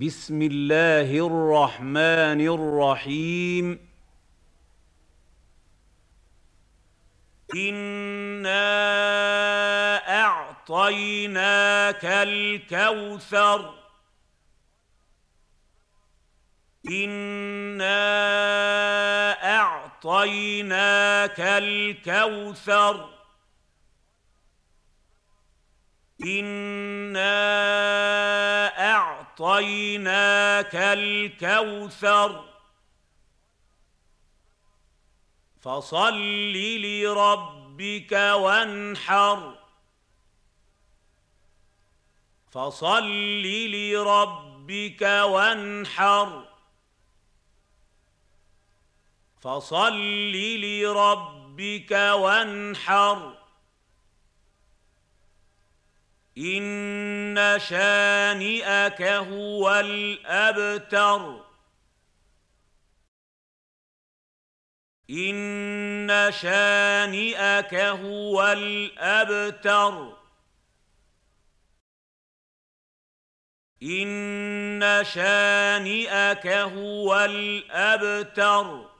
بسم الله الرحمن الرحيم. إنا أعطيناك الكوثر. إنا أعطيناك الكوثر. إنا أعطيناك الكوثر. فصل لربك وانحر. فصل لربك وانحر. فصل لربك وانحر. ان شانئك هو الأبتر. إن شانئك هو الأبتر. إن شانئك هو الأبتر.